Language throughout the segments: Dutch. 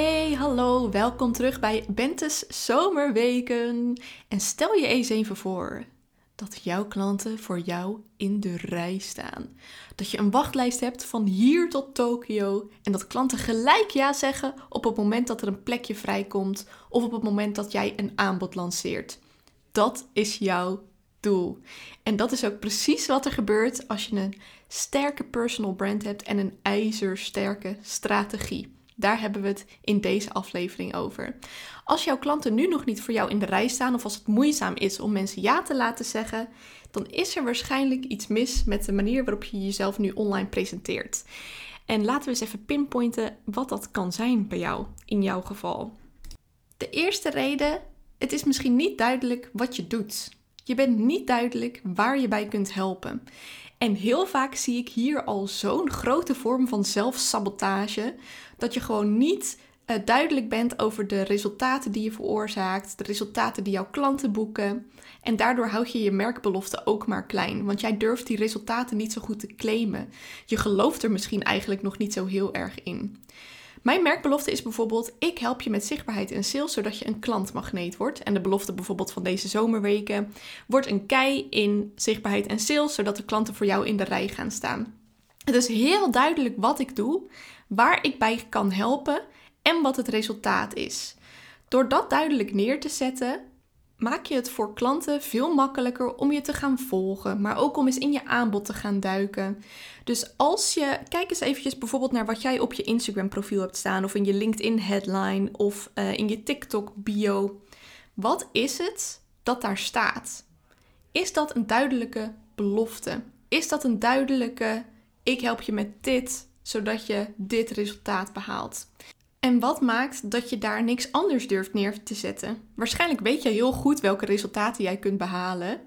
Hey, hallo, welkom terug bij Bente's Zomerweken. En stel je eens even voor dat jouw klanten voor jou in de rij staan. Dat je een wachtlijst hebt van hier tot Tokio en dat klanten gelijk ja zeggen op het moment dat er een plekje vrijkomt of op het moment dat jij een aanbod lanceert. Dat is jouw doel. En dat is ook precies wat er gebeurt als je een sterke personal brand hebt en een ijzersterke strategie. Daar hebben we het in deze aflevering over. Als jouw klanten nu nog niet voor jou in de rij staan of als het moeizaam is om mensen ja te laten zeggen, dan is er waarschijnlijk iets mis met de manier waarop je jezelf nu online presenteert. En laten we eens even pinpointen wat dat kan zijn bij jou, in jouw geval. De eerste reden, het is misschien niet duidelijk wat je doet. Je bent niet duidelijk waar je bij kunt helpen. En heel vaak zie ik hier al zo'n grote vorm van zelfsabotage dat je gewoon niet uh, duidelijk bent over de resultaten die je veroorzaakt, de resultaten die jouw klanten boeken. En daardoor houd je je merkbelofte ook maar klein, want jij durft die resultaten niet zo goed te claimen. Je gelooft er misschien eigenlijk nog niet zo heel erg in. Mijn merkbelofte is bijvoorbeeld: ik help je met zichtbaarheid en sales zodat je een klantmagneet wordt. En de belofte bijvoorbeeld van deze zomerweken wordt een kei in zichtbaarheid en sales zodat de klanten voor jou in de rij gaan staan. Het is heel duidelijk wat ik doe, waar ik bij kan helpen en wat het resultaat is. Door dat duidelijk neer te zetten, maak je het voor klanten veel makkelijker om je te gaan volgen, maar ook om eens in je aanbod te gaan duiken. Dus als je, kijk eens eventjes bijvoorbeeld naar wat jij op je Instagram profiel hebt staan, of in je LinkedIn headline, of uh, in je TikTok bio. Wat is het dat daar staat? Is dat een duidelijke belofte? Is dat een duidelijke, ik help je met dit, zodat je dit resultaat behaalt? En wat maakt dat je daar niks anders durft neer te zetten? Waarschijnlijk weet je heel goed welke resultaten jij kunt behalen.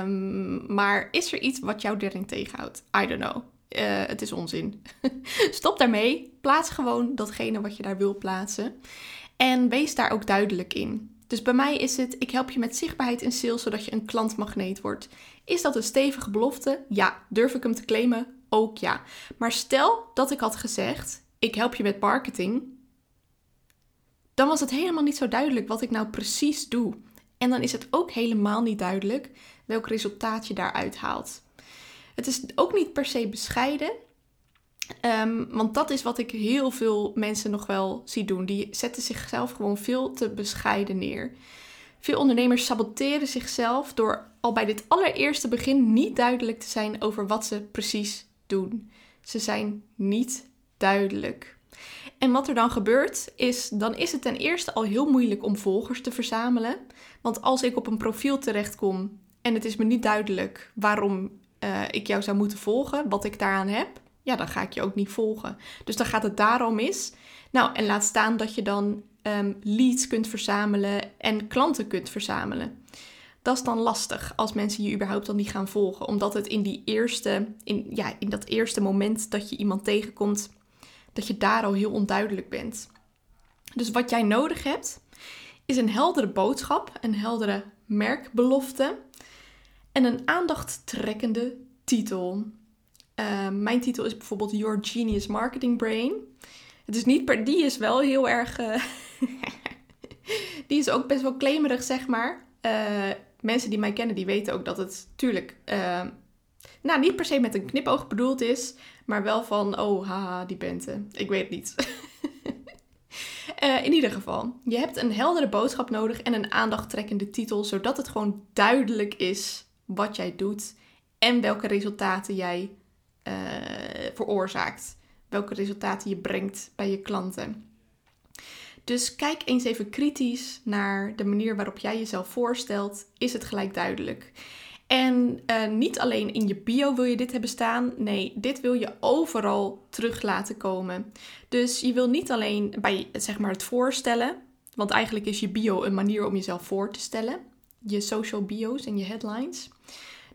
Um, maar is er iets wat jou erin tegenhoudt? I don't know. Uh, het is onzin. Stop daarmee. Plaats gewoon datgene wat je daar wil plaatsen. En wees daar ook duidelijk in. Dus bij mij is het, ik help je met zichtbaarheid in sales zodat je een klantmagneet wordt. Is dat een stevige belofte? Ja. Durf ik hem te claimen? Ook ja. Maar stel dat ik had gezegd, ik help je met marketing, dan was het helemaal niet zo duidelijk wat ik nou precies doe. En dan is het ook helemaal niet duidelijk welk resultaat je daaruit haalt. Het is ook niet per se bescheiden, um, want dat is wat ik heel veel mensen nog wel zie doen. Die zetten zichzelf gewoon veel te bescheiden neer. Veel ondernemers saboteren zichzelf door al bij dit allereerste begin niet duidelijk te zijn over wat ze precies doen. Ze zijn niet duidelijk. En wat er dan gebeurt, is dan is het ten eerste al heel moeilijk om volgers te verzamelen. Want als ik op een profiel terechtkom en het is me niet duidelijk waarom uh, ik jou zou moeten volgen, wat ik daaraan heb, ja, dan ga ik je ook niet volgen. Dus dan gaat het daarom mis. Nou, en laat staan dat je dan um, leads kunt verzamelen en klanten kunt verzamelen. Dat is dan lastig als mensen je überhaupt dan niet gaan volgen, omdat het in die eerste, in, ja, in dat eerste moment dat je iemand tegenkomt, dat je daar al heel onduidelijk bent. Dus wat jij nodig hebt, is een heldere boodschap, een heldere merkbelofte en een aandachttrekkende titel. Uh, mijn titel is bijvoorbeeld Your Genius Marketing Brain. Het is niet per, die is wel heel erg. Uh, die is ook best wel claimerig, zeg maar. Uh, mensen die mij kennen, die weten ook dat het tuurlijk. nou, niet per se met een knipoog bedoeld is, maar wel van, oh, haha, die Bente. Ik weet het niet. Uh, in ieder geval, je hebt een heldere boodschap nodig en een aandachttrekkende titel, zodat het gewoon duidelijk is wat jij doet en welke resultaten jij uh, veroorzaakt. Welke resultaten je brengt bij je klanten. Dus kijk eens even kritisch naar de manier waarop jij jezelf voorstelt. Is het gelijk duidelijk? En uh, niet alleen in je bio wil je dit hebben staan. Nee, dit wil je overal terug laten komen. Dus je wil niet alleen bij zeg maar, het voorstellen. Want eigenlijk is je bio een manier om jezelf voor te stellen. je social bio's en je headlines.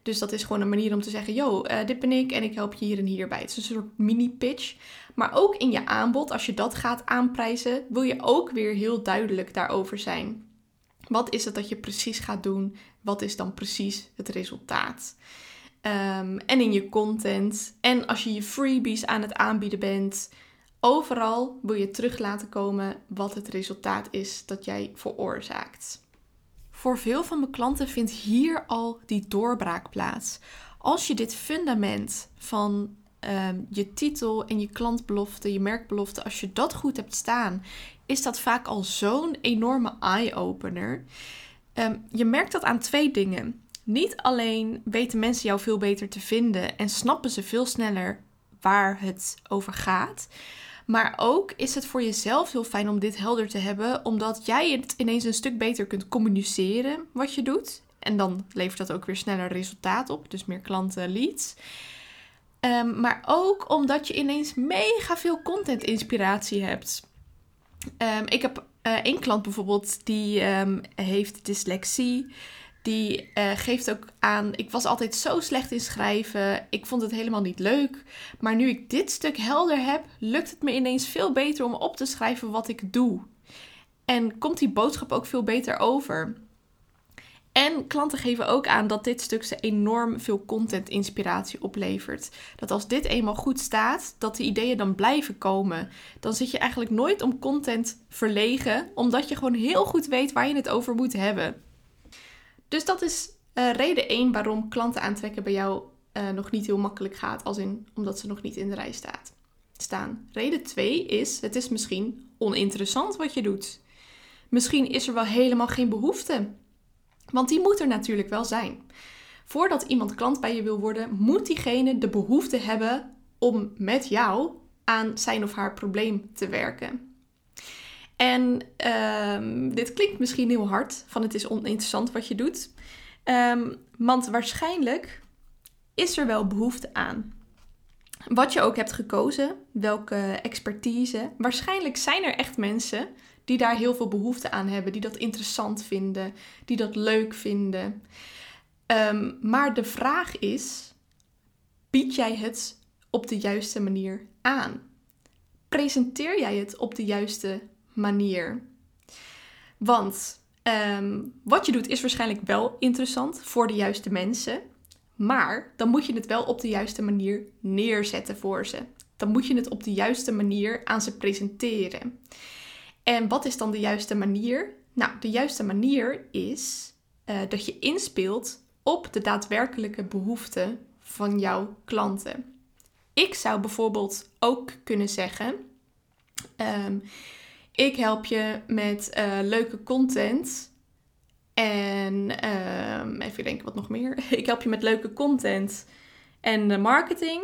Dus dat is gewoon een manier om te zeggen: Yo, uh, dit ben ik en ik help je hier en hierbij. Het is een soort mini-pitch. Maar ook in je aanbod, als je dat gaat aanprijzen, wil je ook weer heel duidelijk daarover zijn. Wat is het dat je precies gaat doen? Wat is dan precies het resultaat? Ehm, en in je content. En als je je freebies aan het aanbieden bent. Overal wil je terug laten komen wat het resultaat is dat jij veroorzaakt. Voor veel van mijn klanten vindt hier al die doorbraak plaats. Als je dit fundament van ehm, je titel en je klantbelofte, je merkbelofte, als je dat goed hebt staan, is dat vaak al zo'n enorme eye-opener. Ehm, je merkt dat aan twee dingen. Niet alleen weten mensen jou veel beter te vinden en snappen ze veel sneller waar het over gaat. Maar ook is het voor jezelf heel fijn om dit helder te hebben, omdat jij het ineens een stuk beter kunt communiceren wat je doet. En dan levert dat ook weer sneller resultaat op, dus meer klanten, leads. Um, maar ook omdat je ineens mega veel content inspiratie hebt. Um, ik heb uh, één klant bijvoorbeeld die um, heeft dyslexie. Die uh, geeft ook aan, ik was altijd zo slecht in schrijven. Ik vond het helemaal niet leuk. Maar nu ik dit stuk helder heb, lukt het me ineens veel beter om op te schrijven wat ik doe. En komt die boodschap ook veel beter over. En klanten geven ook aan dat dit stuk ze enorm veel content-inspiratie oplevert. Dat als dit eenmaal goed staat, dat de ideeën dan blijven komen. Dan zit je eigenlijk nooit om content verlegen, omdat je gewoon heel goed weet waar je het over moet hebben. Dus dat is uh, reden 1 waarom klanten aantrekken bij jou uh, nog niet heel makkelijk gaat, als in omdat ze nog niet in de rij staat, staan. Reden 2 is: het is misschien oninteressant wat je doet. Misschien is er wel helemaal geen behoefte. Want die moet er natuurlijk wel zijn. Voordat iemand klant bij je wil worden, moet diegene de behoefte hebben om met jou aan zijn of haar probleem te werken. En um, dit klinkt misschien heel hard, van het is oninteressant wat je doet. Um, want waarschijnlijk is er wel behoefte aan. Wat je ook hebt gekozen, welke expertise. Waarschijnlijk zijn er echt mensen die daar heel veel behoefte aan hebben, die dat interessant vinden, die dat leuk vinden. Um, maar de vraag is: bied jij het op de juiste manier aan? Presenteer jij het op de juiste manier. Want ehm, wat je doet is waarschijnlijk wel interessant voor de juiste mensen. Maar dan moet je het wel op de juiste manier neerzetten voor ze. Dan moet je het op de juiste manier aan ze presenteren. En wat is dan de juiste manier? Nou, de juiste manier is uh, dat je inspeelt op de daadwerkelijke behoeften van jouw klanten. Ik zou bijvoorbeeld ook kunnen zeggen: um, ik help je met leuke content. En even denken wat nog meer. Ik help je met leuke content en marketing.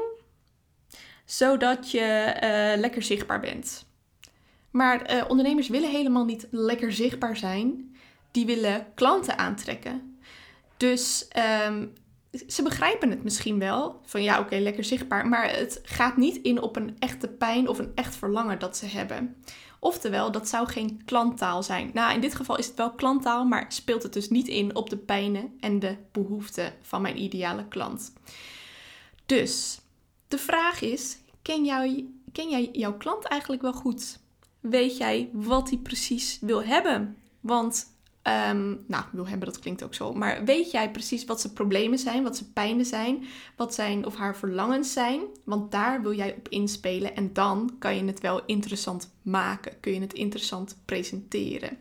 Zodat je uh, lekker zichtbaar bent. Maar uh, ondernemers willen helemaal niet lekker zichtbaar zijn. Die willen klanten aantrekken. Dus um, ze begrijpen het misschien wel. Van ja, oké, lekker zichtbaar. Maar het gaat niet in op een echte pijn of een echt verlangen dat ze hebben. Oftewel, dat zou geen klanttaal zijn. Nou, in dit geval is het wel klanttaal, maar speelt het dus niet in op de pijnen en de behoeften van mijn ideale klant. Dus de vraag is: ken, ken jij jouw klant eigenlijk wel goed? Weet jij wat hij precies wil hebben? Want Um, nou, wil hebben, dat klinkt ook zo. Maar weet jij precies wat zijn problemen zijn, wat zijn pijnen zijn, wat zijn of haar verlangens zijn? Want daar wil jij op inspelen en dan kan je het wel interessant maken. Kun je het interessant presenteren.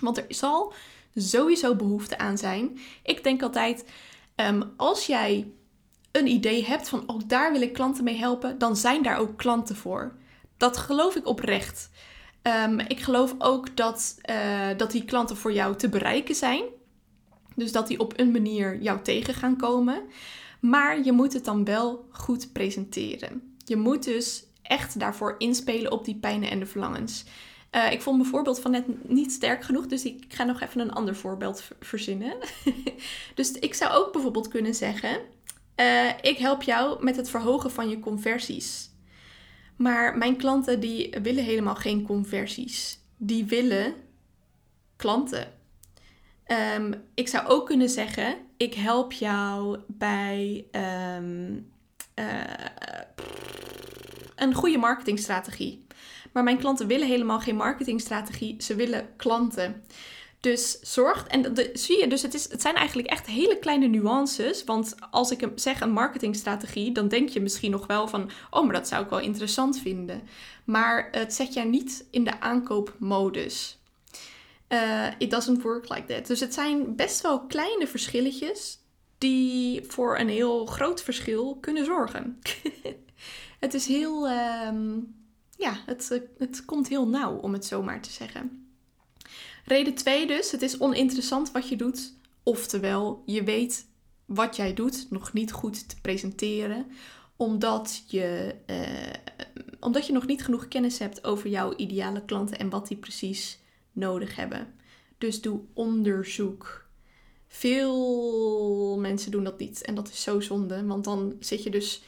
Want er zal sowieso behoefte aan zijn. Ik denk altijd, um, als jij een idee hebt van, oh, daar wil ik klanten mee helpen, dan zijn daar ook klanten voor. Dat geloof ik oprecht. Um, ik geloof ook dat, uh, dat die klanten voor jou te bereiken zijn. Dus dat die op een manier jou tegen gaan komen. Maar je moet het dan wel goed presenteren. Je moet dus echt daarvoor inspelen op die pijnen en de verlangens. Uh, ik vond mijn voorbeeld van net niet sterk genoeg, dus ik ga nog even een ander voorbeeld verzinnen. dus ik zou ook bijvoorbeeld kunnen zeggen: uh, Ik help jou met het verhogen van je conversies. Maar mijn klanten die willen helemaal geen conversies. Die willen klanten. Ehm, ik zou ook kunnen zeggen, ik help jou bij ehm, eh, een goede marketingstrategie. Maar mijn klanten willen helemaal geen marketingstrategie, ze willen klanten. Dus zorg, en zie je, dus het, is, het zijn eigenlijk echt hele kleine nuances. Want als ik zeg een marketingstrategie, dan denk je misschien nog wel van, oh, maar dat zou ik wel interessant vinden. Maar het zet jij niet in de aankoopmodus. Uh, it doesn't work like that. Dus het zijn best wel kleine verschilletjes die voor een heel groot verschil kunnen zorgen. het is heel, ehm, ja, het, het komt heel nauw om het zo maar te zeggen. Reden 2 dus, het is oninteressant wat je doet. Oftewel, je weet wat jij doet nog niet goed te presenteren, omdat je, uh, omdat je nog niet genoeg kennis hebt over jouw ideale klanten en wat die precies nodig hebben. Dus doe onderzoek. Veel mensen doen dat niet en dat is zo zonde, want dan zit je dus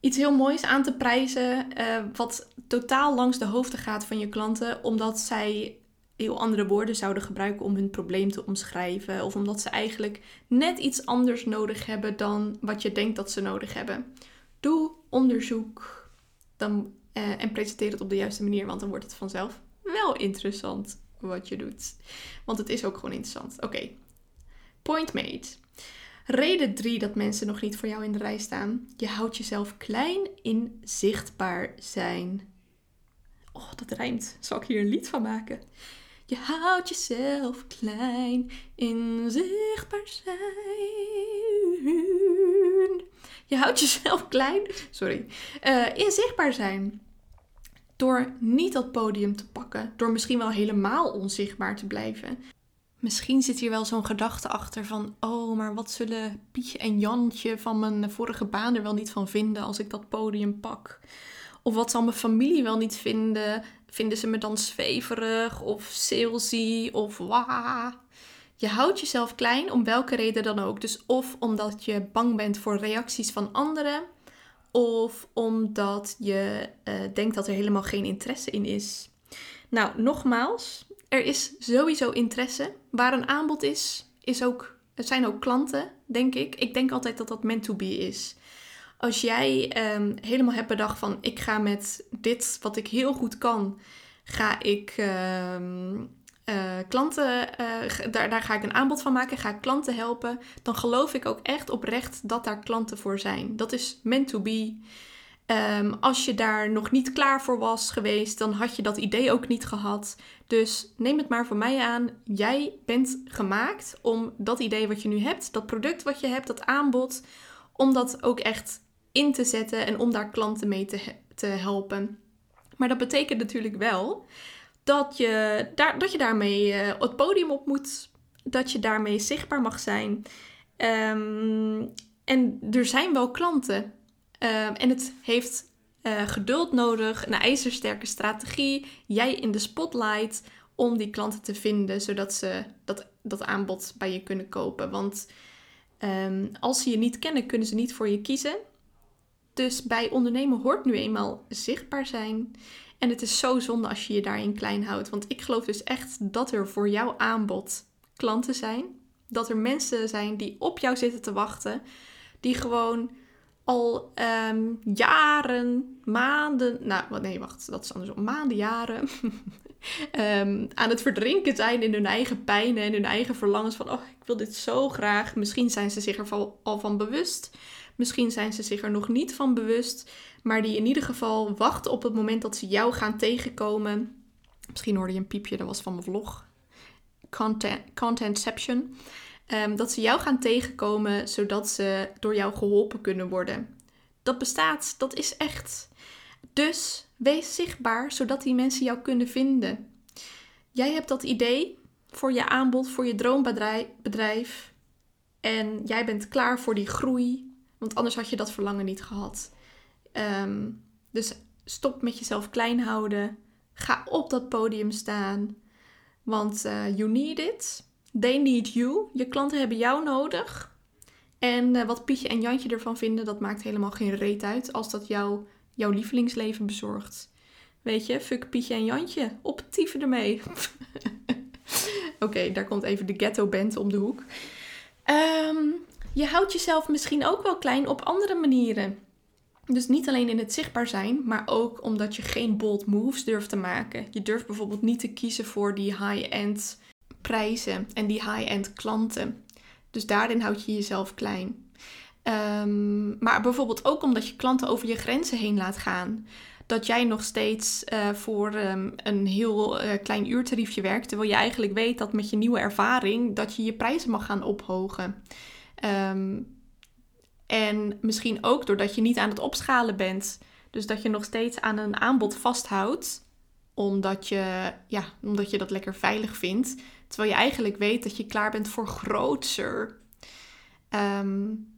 iets heel moois aan te prijzen, uh, wat totaal langs de hoofden gaat van je klanten, omdat zij heel andere woorden zouden gebruiken om hun probleem te omschrijven. Of omdat ze eigenlijk net iets anders nodig hebben dan wat je denkt dat ze nodig hebben. Doe onderzoek dan, eh, en presenteer het op de juiste manier, want dan wordt het vanzelf wel interessant wat je doet. Want het is ook gewoon interessant. Oké, point made. Reden 3 dat mensen nog niet voor jou in de rij staan. Je houdt jezelf klein in zichtbaar zijn. Oh, dat rijmt. Zal ik hier een lied van maken? Je houdt jezelf klein in zichtbaar zijn. Je houdt jezelf klein, sorry, uh, in zichtbaar zijn. Door niet dat podium te pakken. Door misschien wel helemaal onzichtbaar te blijven. Misschien zit hier wel zo'n gedachte achter van: oh, maar wat zullen Pietje en Jantje van mijn vorige baan er wel niet van vinden als ik dat podium pak? Of wat zal mijn familie wel niet vinden? Vinden ze me dan zweverig of salesy of wa? Je houdt jezelf klein om welke reden dan ook. Dus of omdat je bang bent voor reacties van anderen, of omdat je uh, denkt dat er helemaal geen interesse in is. Nou, nogmaals, er is sowieso interesse. Waar een aanbod is, is ook, het zijn ook klanten, denk ik. Ik denk altijd dat dat meant to be is. Als jij um, helemaal hebt bedacht van ik ga met dit wat ik heel goed kan, ga ik um, uh, klanten, uh, daar, daar ga ik een aanbod van maken, ga ik klanten helpen, dan geloof ik ook echt oprecht dat daar klanten voor zijn. Dat is meant to be. Um, als je daar nog niet klaar voor was geweest, dan had je dat idee ook niet gehad. Dus neem het maar van mij aan. Jij bent gemaakt om dat idee wat je nu hebt, dat product wat je hebt, dat aanbod, om dat ook echt in te zetten en om daar klanten mee te, te helpen. Maar dat betekent natuurlijk wel dat je, daar, dat je daarmee uh, het podium op moet, dat je daarmee zichtbaar mag zijn. Um, en er zijn wel klanten. Um, en het heeft uh, geduld nodig, een ijzersterke strategie, jij in de spotlight om die klanten te vinden, zodat ze dat, dat aanbod bij je kunnen kopen. Want um, als ze je niet kennen, kunnen ze niet voor je kiezen. Dus bij ondernemen hoort nu eenmaal zichtbaar zijn. En het is zo zonde als je je daarin klein houdt. Want ik geloof dus echt dat er voor jouw aanbod klanten zijn. Dat er mensen zijn die op jou zitten te wachten. Die gewoon al um, jaren, maanden, nou nee, wacht, dat is andersom, maanden, jaren um, aan het verdrinken zijn in hun eigen pijnen en hun eigen verlangens van, oh, ik wil dit zo graag. Misschien zijn ze zich er al van bewust. Misschien zijn ze zich er nog niet van bewust, maar die in ieder geval wachten op het moment dat ze jou gaan tegenkomen. Misschien hoorde je een piepje, dat was van mijn vlog. Content, contentception. Um, dat ze jou gaan tegenkomen zodat ze door jou geholpen kunnen worden. Dat bestaat, dat is echt. Dus wees zichtbaar zodat die mensen jou kunnen vinden. Jij hebt dat idee voor je aanbod, voor je droombedrijf. En jij bent klaar voor die groei, want anders had je dat verlangen niet gehad. Um, dus stop met jezelf klein houden. Ga op dat podium staan. Want uh, you need it. They need you. Je klanten hebben jou nodig. En uh, wat Pietje en Jantje ervan vinden, dat maakt helemaal geen reet uit als dat jou, jouw lievelingsleven bezorgt. Weet je, fuck Pietje en Jantje. Optieven ermee. Oké, daar komt even de ghetto band om de hoek. Ehm, je houdt jezelf misschien ook wel klein op andere manieren. Dus niet alleen in het zichtbaar zijn, maar ook omdat je geen bold moves durft te maken. Je durft bijvoorbeeld niet te kiezen voor die high-end prijzen en die high-end klanten. Dus daarin houd je jezelf klein. Ehm, maar bijvoorbeeld ook omdat je klanten over je grenzen heen laat gaan. Dat jij nog steeds uh, voor um, een heel uh, klein uurtariefje werkt. Terwijl je eigenlijk weet dat met je nieuwe ervaring dat je je prijzen mag gaan ophogen. Um, en misschien ook doordat je niet aan het opschalen bent. Dus dat je nog steeds aan een aanbod vasthoudt. Omdat je, ja, omdat je dat lekker veilig vindt. Terwijl je eigenlijk weet dat je klaar bent voor grootser. Um,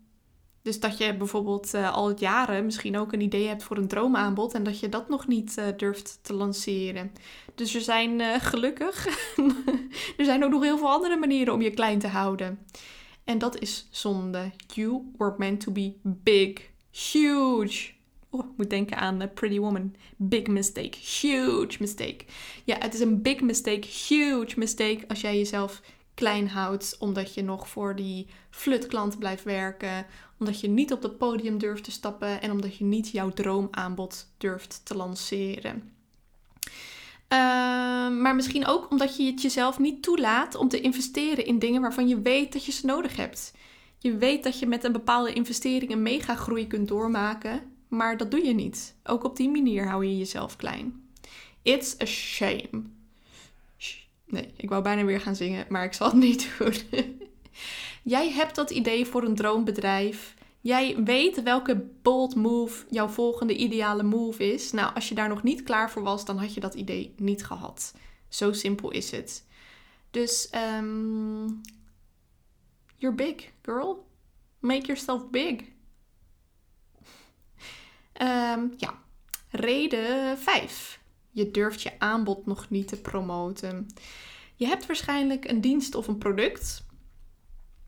dus dat je bijvoorbeeld uh, al jaren misschien ook een idee hebt voor een droomaanbod en dat je dat nog niet uh, durft te lanceren. Dus er zijn uh, gelukkig, er zijn ook nog heel veel andere manieren om je klein te houden. En dat is zonde. You were meant to be big, huge. Oh, moet denken aan Pretty Woman. Big mistake, huge mistake. Ja, het is een big mistake, huge mistake als jij jezelf klein houdt omdat je nog voor die flutklant blijft werken, omdat je niet op het podium durft te stappen en omdat je niet jouw droomaanbod durft te lanceren. Uh, maar misschien ook omdat je het jezelf niet toelaat om te investeren in dingen waarvan je weet dat je ze nodig hebt. Je weet dat je met een bepaalde investering een mega groei kunt doormaken, maar dat doe je niet. Ook op die manier hou je jezelf klein. It's a shame. Nee, ik wou bijna weer gaan zingen, maar ik zal het niet doen. Jij hebt dat idee voor een droombedrijf. Jij weet welke bold move jouw volgende ideale move is. Nou, als je daar nog niet klaar voor was, dan had je dat idee niet gehad. Zo simpel is het. Dus, um, you're big, girl. Make yourself big. Um, ja, reden 5. Je durft je aanbod nog niet te promoten. Je hebt waarschijnlijk een dienst of een product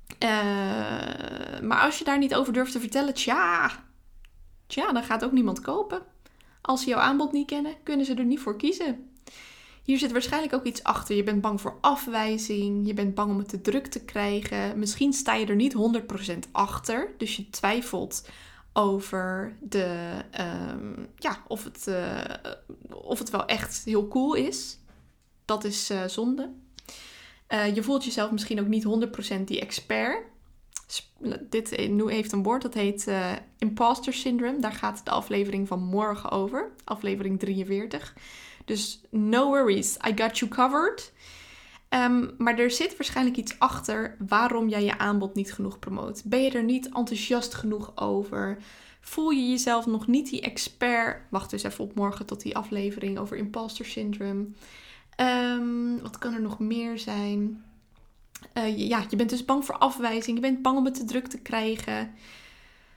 uh, maar als je daar niet over durft te vertellen, tja, tja, dan gaat ook niemand kopen. Als ze jouw aanbod niet kennen, kunnen ze er niet voor kiezen. Hier zit waarschijnlijk ook iets achter. Je bent bang voor afwijzing. Je bent bang om het te druk te krijgen. Misschien sta je er niet 100% achter. Dus je twijfelt over de, um, ja, of, het, uh, of het wel echt heel cool is. Dat is uh, zonde. Uh, je voelt jezelf misschien ook niet 100% die expert. Dit nu heeft een woord dat heet uh, imposter syndrome. Daar gaat de aflevering van morgen over, aflevering 43. Dus no worries, I got you covered. Um, maar er zit waarschijnlijk iets achter waarom jij je aanbod niet genoeg promoot. Ben je er niet enthousiast genoeg over? Voel je jezelf nog niet die expert? Wacht dus even op morgen tot die aflevering over imposter syndrome. Um, wat kan er nog meer zijn? Uh, ja, je bent dus bang voor afwijzing. Je bent bang om het te druk te krijgen.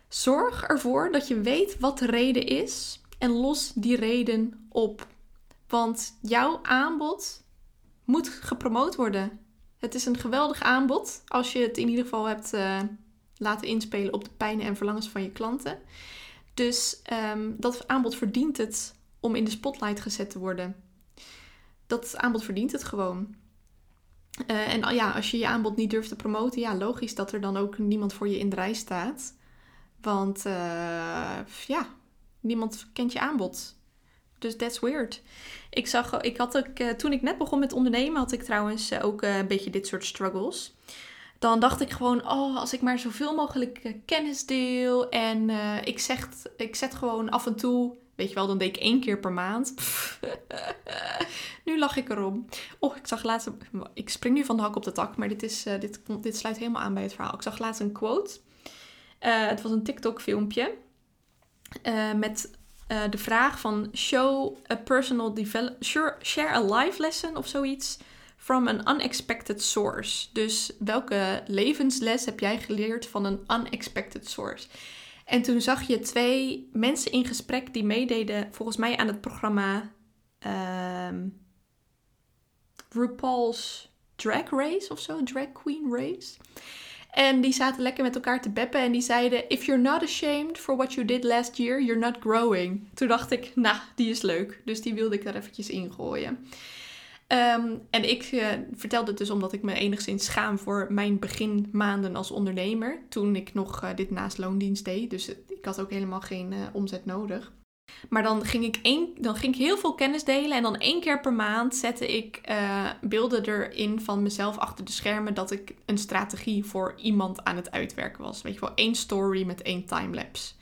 Zorg ervoor dat je weet wat de reden is en los die reden op. Want jouw aanbod moet gepromoot worden. Het is een geweldig aanbod als je het in ieder geval hebt uh, laten inspelen op de pijnen en verlangens van je klanten. Dus um, dat aanbod verdient het om in de spotlight gezet te worden dat aanbod verdient het gewoon. Uh, en ja, als je je aanbod niet durft te promoten, ja, logisch dat er dan ook niemand voor je in de rij staat. Want uh, ja, niemand kent je aanbod. Dus that's weird. Ik zag, ik had ook, uh, toen ik net begon met ondernemen, had ik trouwens ook een beetje dit soort struggles. Dan dacht ik gewoon, oh, als ik maar zoveel mogelijk kennis deel en ik, zeg, ik zet gewoon af en toe Weet je wel, dan deed ik één keer per maand. nu lach ik erom. Oh, ik zag laatst... Ik spring nu van de hak op de tak, maar dit, is, uh, dit, dit sluit helemaal aan bij het verhaal. Ik zag laatst een quote. Uh, het was een TikTok-filmpje. Uh, met de vraag van... Show a personal develop... Share a life lesson of zoiets... From an unexpected source. Dus welke levensles heb jij geleerd van een unexpected source? En toen zag je twee mensen in gesprek die meededen, volgens mij aan het programma um, RuPaul's Drag Race of zo, Drag Queen Race. En die zaten lekker met elkaar te beppen en die zeiden: If you're not ashamed for what you did last year, you're not growing. Toen dacht ik, nou, die is leuk. Dus die wilde ik daar eventjes ingooien. Ehm, en ik uh, vertelde het dus omdat ik me enigszins schaam voor mijn beginmaanden als ondernemer. Toen ik nog uh, dit naast loondienst deed. Dus ik had ook helemaal geen omzet nodig. Maar dan ging, ik één, dan ging ik heel veel kennis delen. En dan één keer per maand zette ik beelden erin van mezelf achter de schermen. Dat ik een strategie voor iemand aan het uitwerken was. Weet je wel, één story met één timelapse.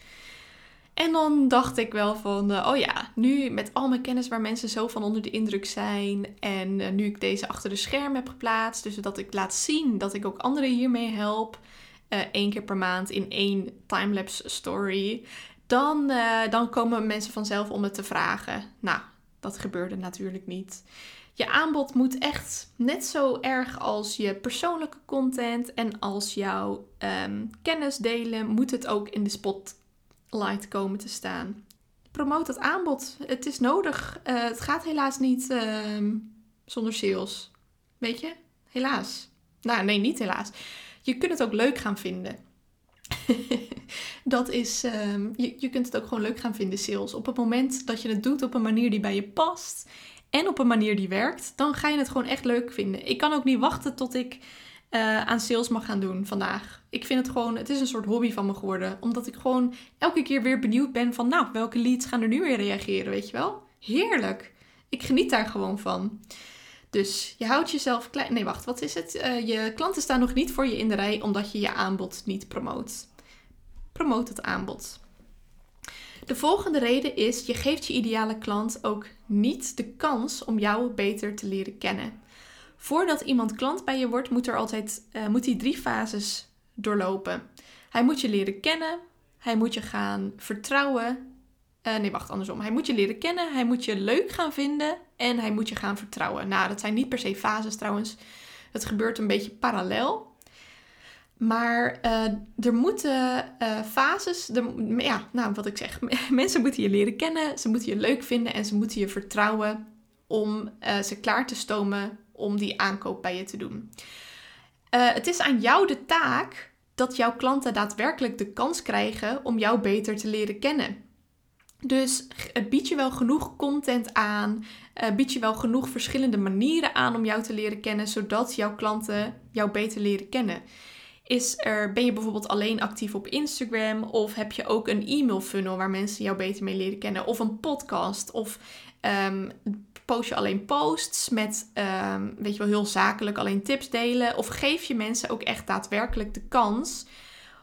En dan dacht ik wel van, uh, oh ja, nu met al mijn kennis waar mensen zo van onder de indruk zijn. En uh, nu ik deze achter de scherm heb geplaatst, dus dat ik laat zien dat ik ook anderen hiermee help. Uh, één keer per maand in één timelapse story. Dan, dan komen mensen vanzelf om het te vragen. Nou, dat gebeurde natuurlijk niet. Je aanbod moet echt net zo erg als je persoonlijke content en als jouw um, kennis delen, moet het ook in de spot light komen te staan. Promoot dat aanbod. Het is nodig. Uh, het gaat helaas niet uh, zonder sales. Weet je? Helaas. Nou, nee, niet helaas. Je kunt het ook leuk gaan vinden. dat is, um, je, je kunt het ook gewoon leuk gaan vinden, sales. Op het moment dat je het doet op een manier die bij je past en op een manier die werkt, dan ga je het gewoon echt leuk vinden. Ik kan ook niet wachten tot ik uh, aan sales mag gaan doen vandaag. Ik vind het gewoon, het is een soort hobby van me geworden. Omdat ik gewoon elke keer weer benieuwd ben van, nou, welke leads gaan er nu weer reageren, weet je wel? Heerlijk. Ik geniet daar gewoon van. Dus je houdt jezelf klein. Nee, wacht, wat is het? Uh, je klanten staan nog niet voor je in de rij omdat je je aanbod niet promoot. Promoot het aanbod. De volgende reden is: je geeft je ideale klant ook niet de kans om jou beter te leren kennen. Voordat iemand klant bij je wordt, moet er altijd uh, moet hij drie fases doorlopen. Hij moet je leren kennen, hij moet je gaan vertrouwen. Uh, nee, wacht, andersom. Hij moet je leren kennen, hij moet je leuk gaan vinden en hij moet je gaan vertrouwen. Nou, dat zijn niet per se fases trouwens. Het gebeurt een beetje parallel. Maar uh, er moeten uh, fases, er, ja, nou wat ik zeg, mensen moeten je leren kennen, ze moeten je leuk vinden en ze moeten je vertrouwen om ze klaar te stomen om die aankoop bij je te doen. Uh, het is aan jou de taak dat jouw klanten daadwerkelijk de kans krijgen om jou beter te leren kennen. Dus bied je wel genoeg content aan, uh, bied je wel genoeg verschillende manieren aan om jou te leren kennen, zodat jouw klanten jou beter leren kennen. Is er, ben je bijvoorbeeld alleen actief op Instagram of heb je ook een e-mail funnel waar mensen jou beter mee leren kennen of een podcast of um, Post je alleen posts met, um, weet je wel, heel zakelijk alleen tips delen? Of geef je mensen ook echt daadwerkelijk de kans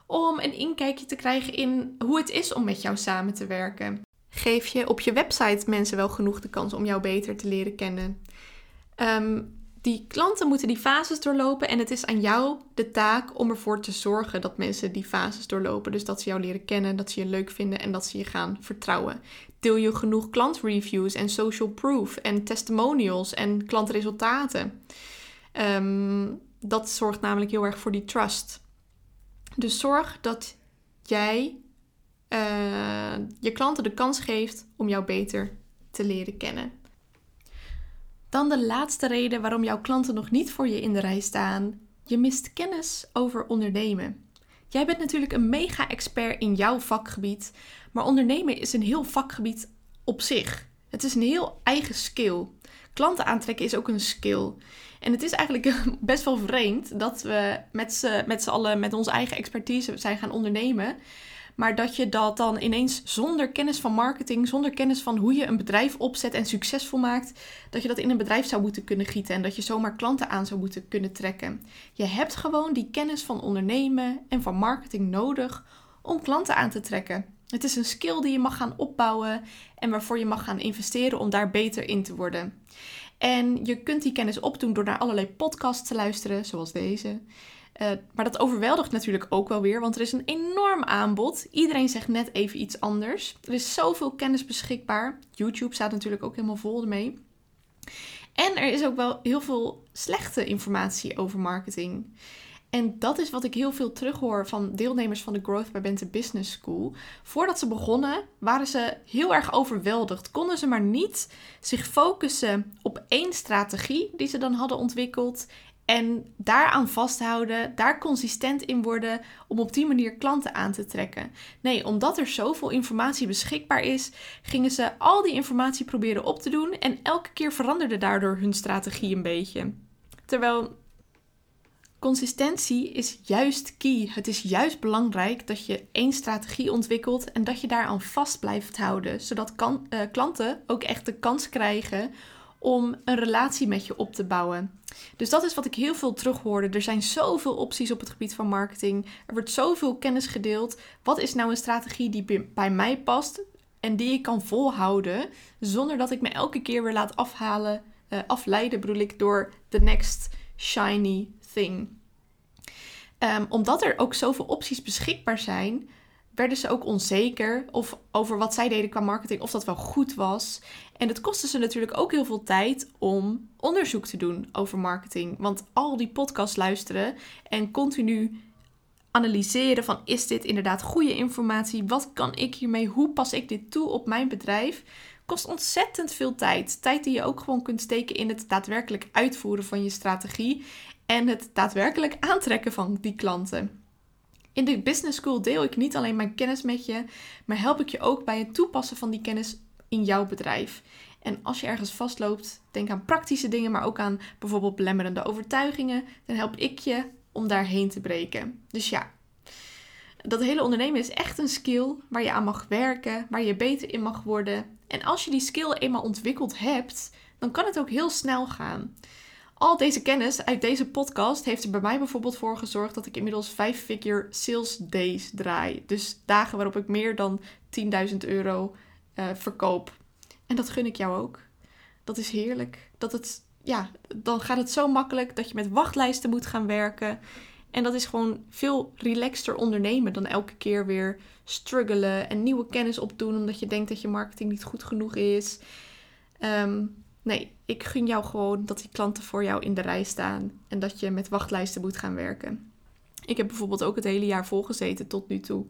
om een inkijkje te krijgen in hoe het is om met jou samen te werken? Geef je op je website mensen wel genoeg de kans om jou beter te leren kennen? Um, die klanten moeten die fases doorlopen en het is aan jou de taak om ervoor te zorgen dat mensen die fases doorlopen. Dus dat ze jou leren kennen, dat ze je leuk vinden en dat ze je gaan vertrouwen. Deel je genoeg klantreviews en social proof en testimonials en klantresultaten. Um, dat zorgt namelijk heel erg voor die trust. Dus zorg dat jij uh, je klanten de kans geeft om jou beter te leren kennen. Dan de laatste reden waarom jouw klanten nog niet voor je in de rij staan. Je mist kennis over ondernemen. Jij bent natuurlijk een mega-expert in jouw vakgebied, maar ondernemen is een heel vakgebied op zich. Het is een heel eigen skill. Klanten aantrekken is ook een skill. En het is eigenlijk best wel vreemd dat we met z'n allen met onze eigen expertise zijn gaan ondernemen. Maar dat je dat dan ineens zonder kennis van marketing, zonder kennis van hoe je een bedrijf opzet en succesvol maakt, dat je dat in een bedrijf zou moeten kunnen gieten en dat je zomaar klanten aan zou moeten kunnen trekken. Je hebt gewoon die kennis van ondernemen en van marketing nodig om klanten aan te trekken. Het is een skill die je mag gaan opbouwen en waarvoor je mag gaan investeren om daar beter in te worden. En je kunt die kennis opdoen door naar allerlei podcasts te luisteren, zoals deze. Uh, maar dat overweldigt natuurlijk ook wel weer, want er is een enorm aanbod. Iedereen zegt net even iets anders. Er is zoveel kennis beschikbaar. YouTube staat natuurlijk ook helemaal vol ermee. En er is ook wel heel veel slechte informatie over marketing. En dat is wat ik heel veel terughoor van deelnemers van de Growth by Bente Business School. Voordat ze begonnen, waren ze heel erg overweldigd. Konden ze maar niet zich focussen op één strategie die ze dan hadden ontwikkeld En daaraan vasthouden, daar consistent in worden om op die manier klanten aan te trekken. Nee, omdat er zoveel informatie beschikbaar is, gingen ze al die informatie proberen op te doen en elke keer veranderde daardoor hun strategie een beetje. Terwijl consistentie is juist key. Het is juist belangrijk dat je één strategie ontwikkelt en dat je daaraan vast blijft houden, zodat kan, uh, klanten ook echt de kans krijgen om een relatie met je op te bouwen. Dus dat is wat ik heel veel terughoorde. Er zijn zoveel opties op het gebied van marketing. Er wordt zoveel kennis gedeeld. Wat is nou een strategie die bij mij past en die ik kan volhouden zonder dat ik me elke keer weer laat afhalen, uh, afleiden bedoel ik, door the next shiny thing. Um, omdat er ook zoveel opties beschikbaar zijn, werden ze ook onzeker of over wat zij deden qua marketing, of dat wel goed was. En het kostte ze natuurlijk ook heel veel tijd om onderzoek te doen over marketing. Want al die podcasts luisteren en continu analyseren van is dit inderdaad goede informatie? Wat kan ik hiermee? Hoe pas ik dit toe op mijn bedrijf? Kost ontzettend veel tijd. Tijd die je ook gewoon kunt steken in het daadwerkelijk uitvoeren van je strategie en het daadwerkelijk aantrekken van die klanten. In de Business School deel ik niet alleen mijn kennis met je, maar help ik je ook bij het toepassen van die kennis in jouw bedrijf. En als je ergens vastloopt, denk aan praktische dingen, maar ook aan bijvoorbeeld belemmerende overtuigingen. Dan help ik je om daarheen te breken. Dus ja, dat hele ondernemen is echt een skill waar je aan mag werken, waar je beter in mag worden. En als je die skill eenmaal ontwikkeld hebt, dan kan het ook heel snel gaan. Al deze kennis uit deze podcast heeft er bij mij bijvoorbeeld voor gezorgd dat ik inmiddels 5-figure sales days draai. Dus dagen waarop ik meer dan 10.000 euro uh, verkoop. En dat gun ik jou ook. Dat is heerlijk. Dat het, ja, dan gaat het zo makkelijk dat je met wachtlijsten moet gaan werken. En dat is gewoon veel relaxter ondernemen dan elke keer weer struggelen en nieuwe kennis opdoen omdat je denkt dat je marketing niet goed genoeg is. Um, Nee, ik gun jou gewoon dat die klanten voor jou in de rij staan en dat je met wachtlijsten moet gaan werken. Ik heb bijvoorbeeld ook het hele jaar volgezeten tot nu toe.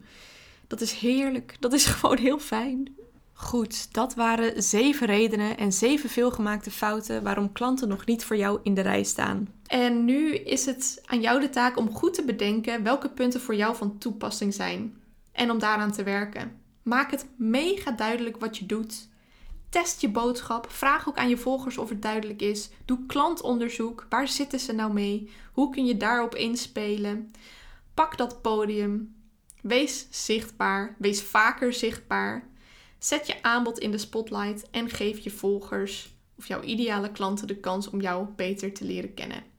Dat is heerlijk. Dat is gewoon heel fijn. Goed, dat waren zeven redenen en zeven veelgemaakte fouten waarom klanten nog niet voor jou in de rij staan. En nu is het aan jou de taak om goed te bedenken welke punten voor jou van toepassing zijn en om daaraan te werken. Maak het mega duidelijk wat je doet Test je boodschap. Vraag ook aan je volgers of het duidelijk is. Doe klantonderzoek. Waar zitten ze nou mee? Hoe kun je daarop inspelen? Pak dat podium. Wees zichtbaar. Wees vaker zichtbaar. Zet je aanbod in de spotlight en geef je volgers of jouw ideale klanten de kans om jou beter te leren kennen.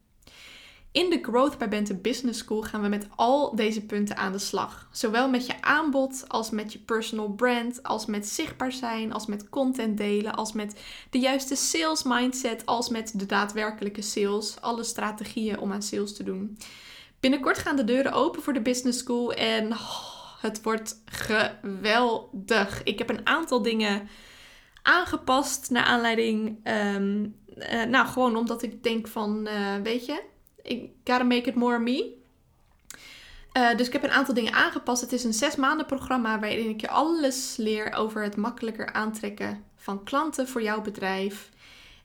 In de Growth by Bente Business School gaan we met al deze punten aan de slag. Zowel met je aanbod als met je personal brand, als met zichtbaar zijn, als met content delen, als met de juiste sales mindset, als met de daadwerkelijke sales. Alle strategieën om aan sales te doen. Binnenkort gaan de deuren open voor de Business School en oh, het wordt geweldig. Ik heb een aantal dingen aangepast naar aanleiding, um, nou gewoon omdat ik denk van, uh, weet je ik gotta make it more me. Uh, dus ik heb een aantal dingen aangepast. Het is een zes maanden programma waarin ik je alles leer over het makkelijker aantrekken van klanten voor jouw bedrijf.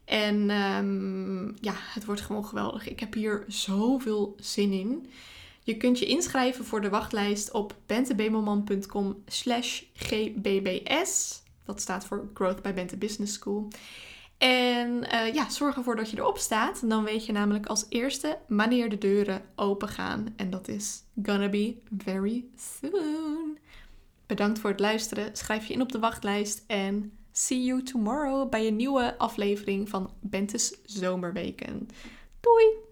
En um, ja, het wordt gewoon geweldig. Ik heb hier zoveel zin in. Je kunt je inschrijven voor de wachtlijst op bentebemelman.com slash gbbs. Dat staat voor Growth by Bente Business School. En uh, ja, zorg ervoor dat je erop staat. Dan weet je namelijk als eerste wanneer de deuren open gaan. En dat is gonna be very soon. Bedankt voor het luisteren. Schrijf je in op de wachtlijst. En see you tomorrow bij een nieuwe aflevering van Bentes Zomerweken. Doei!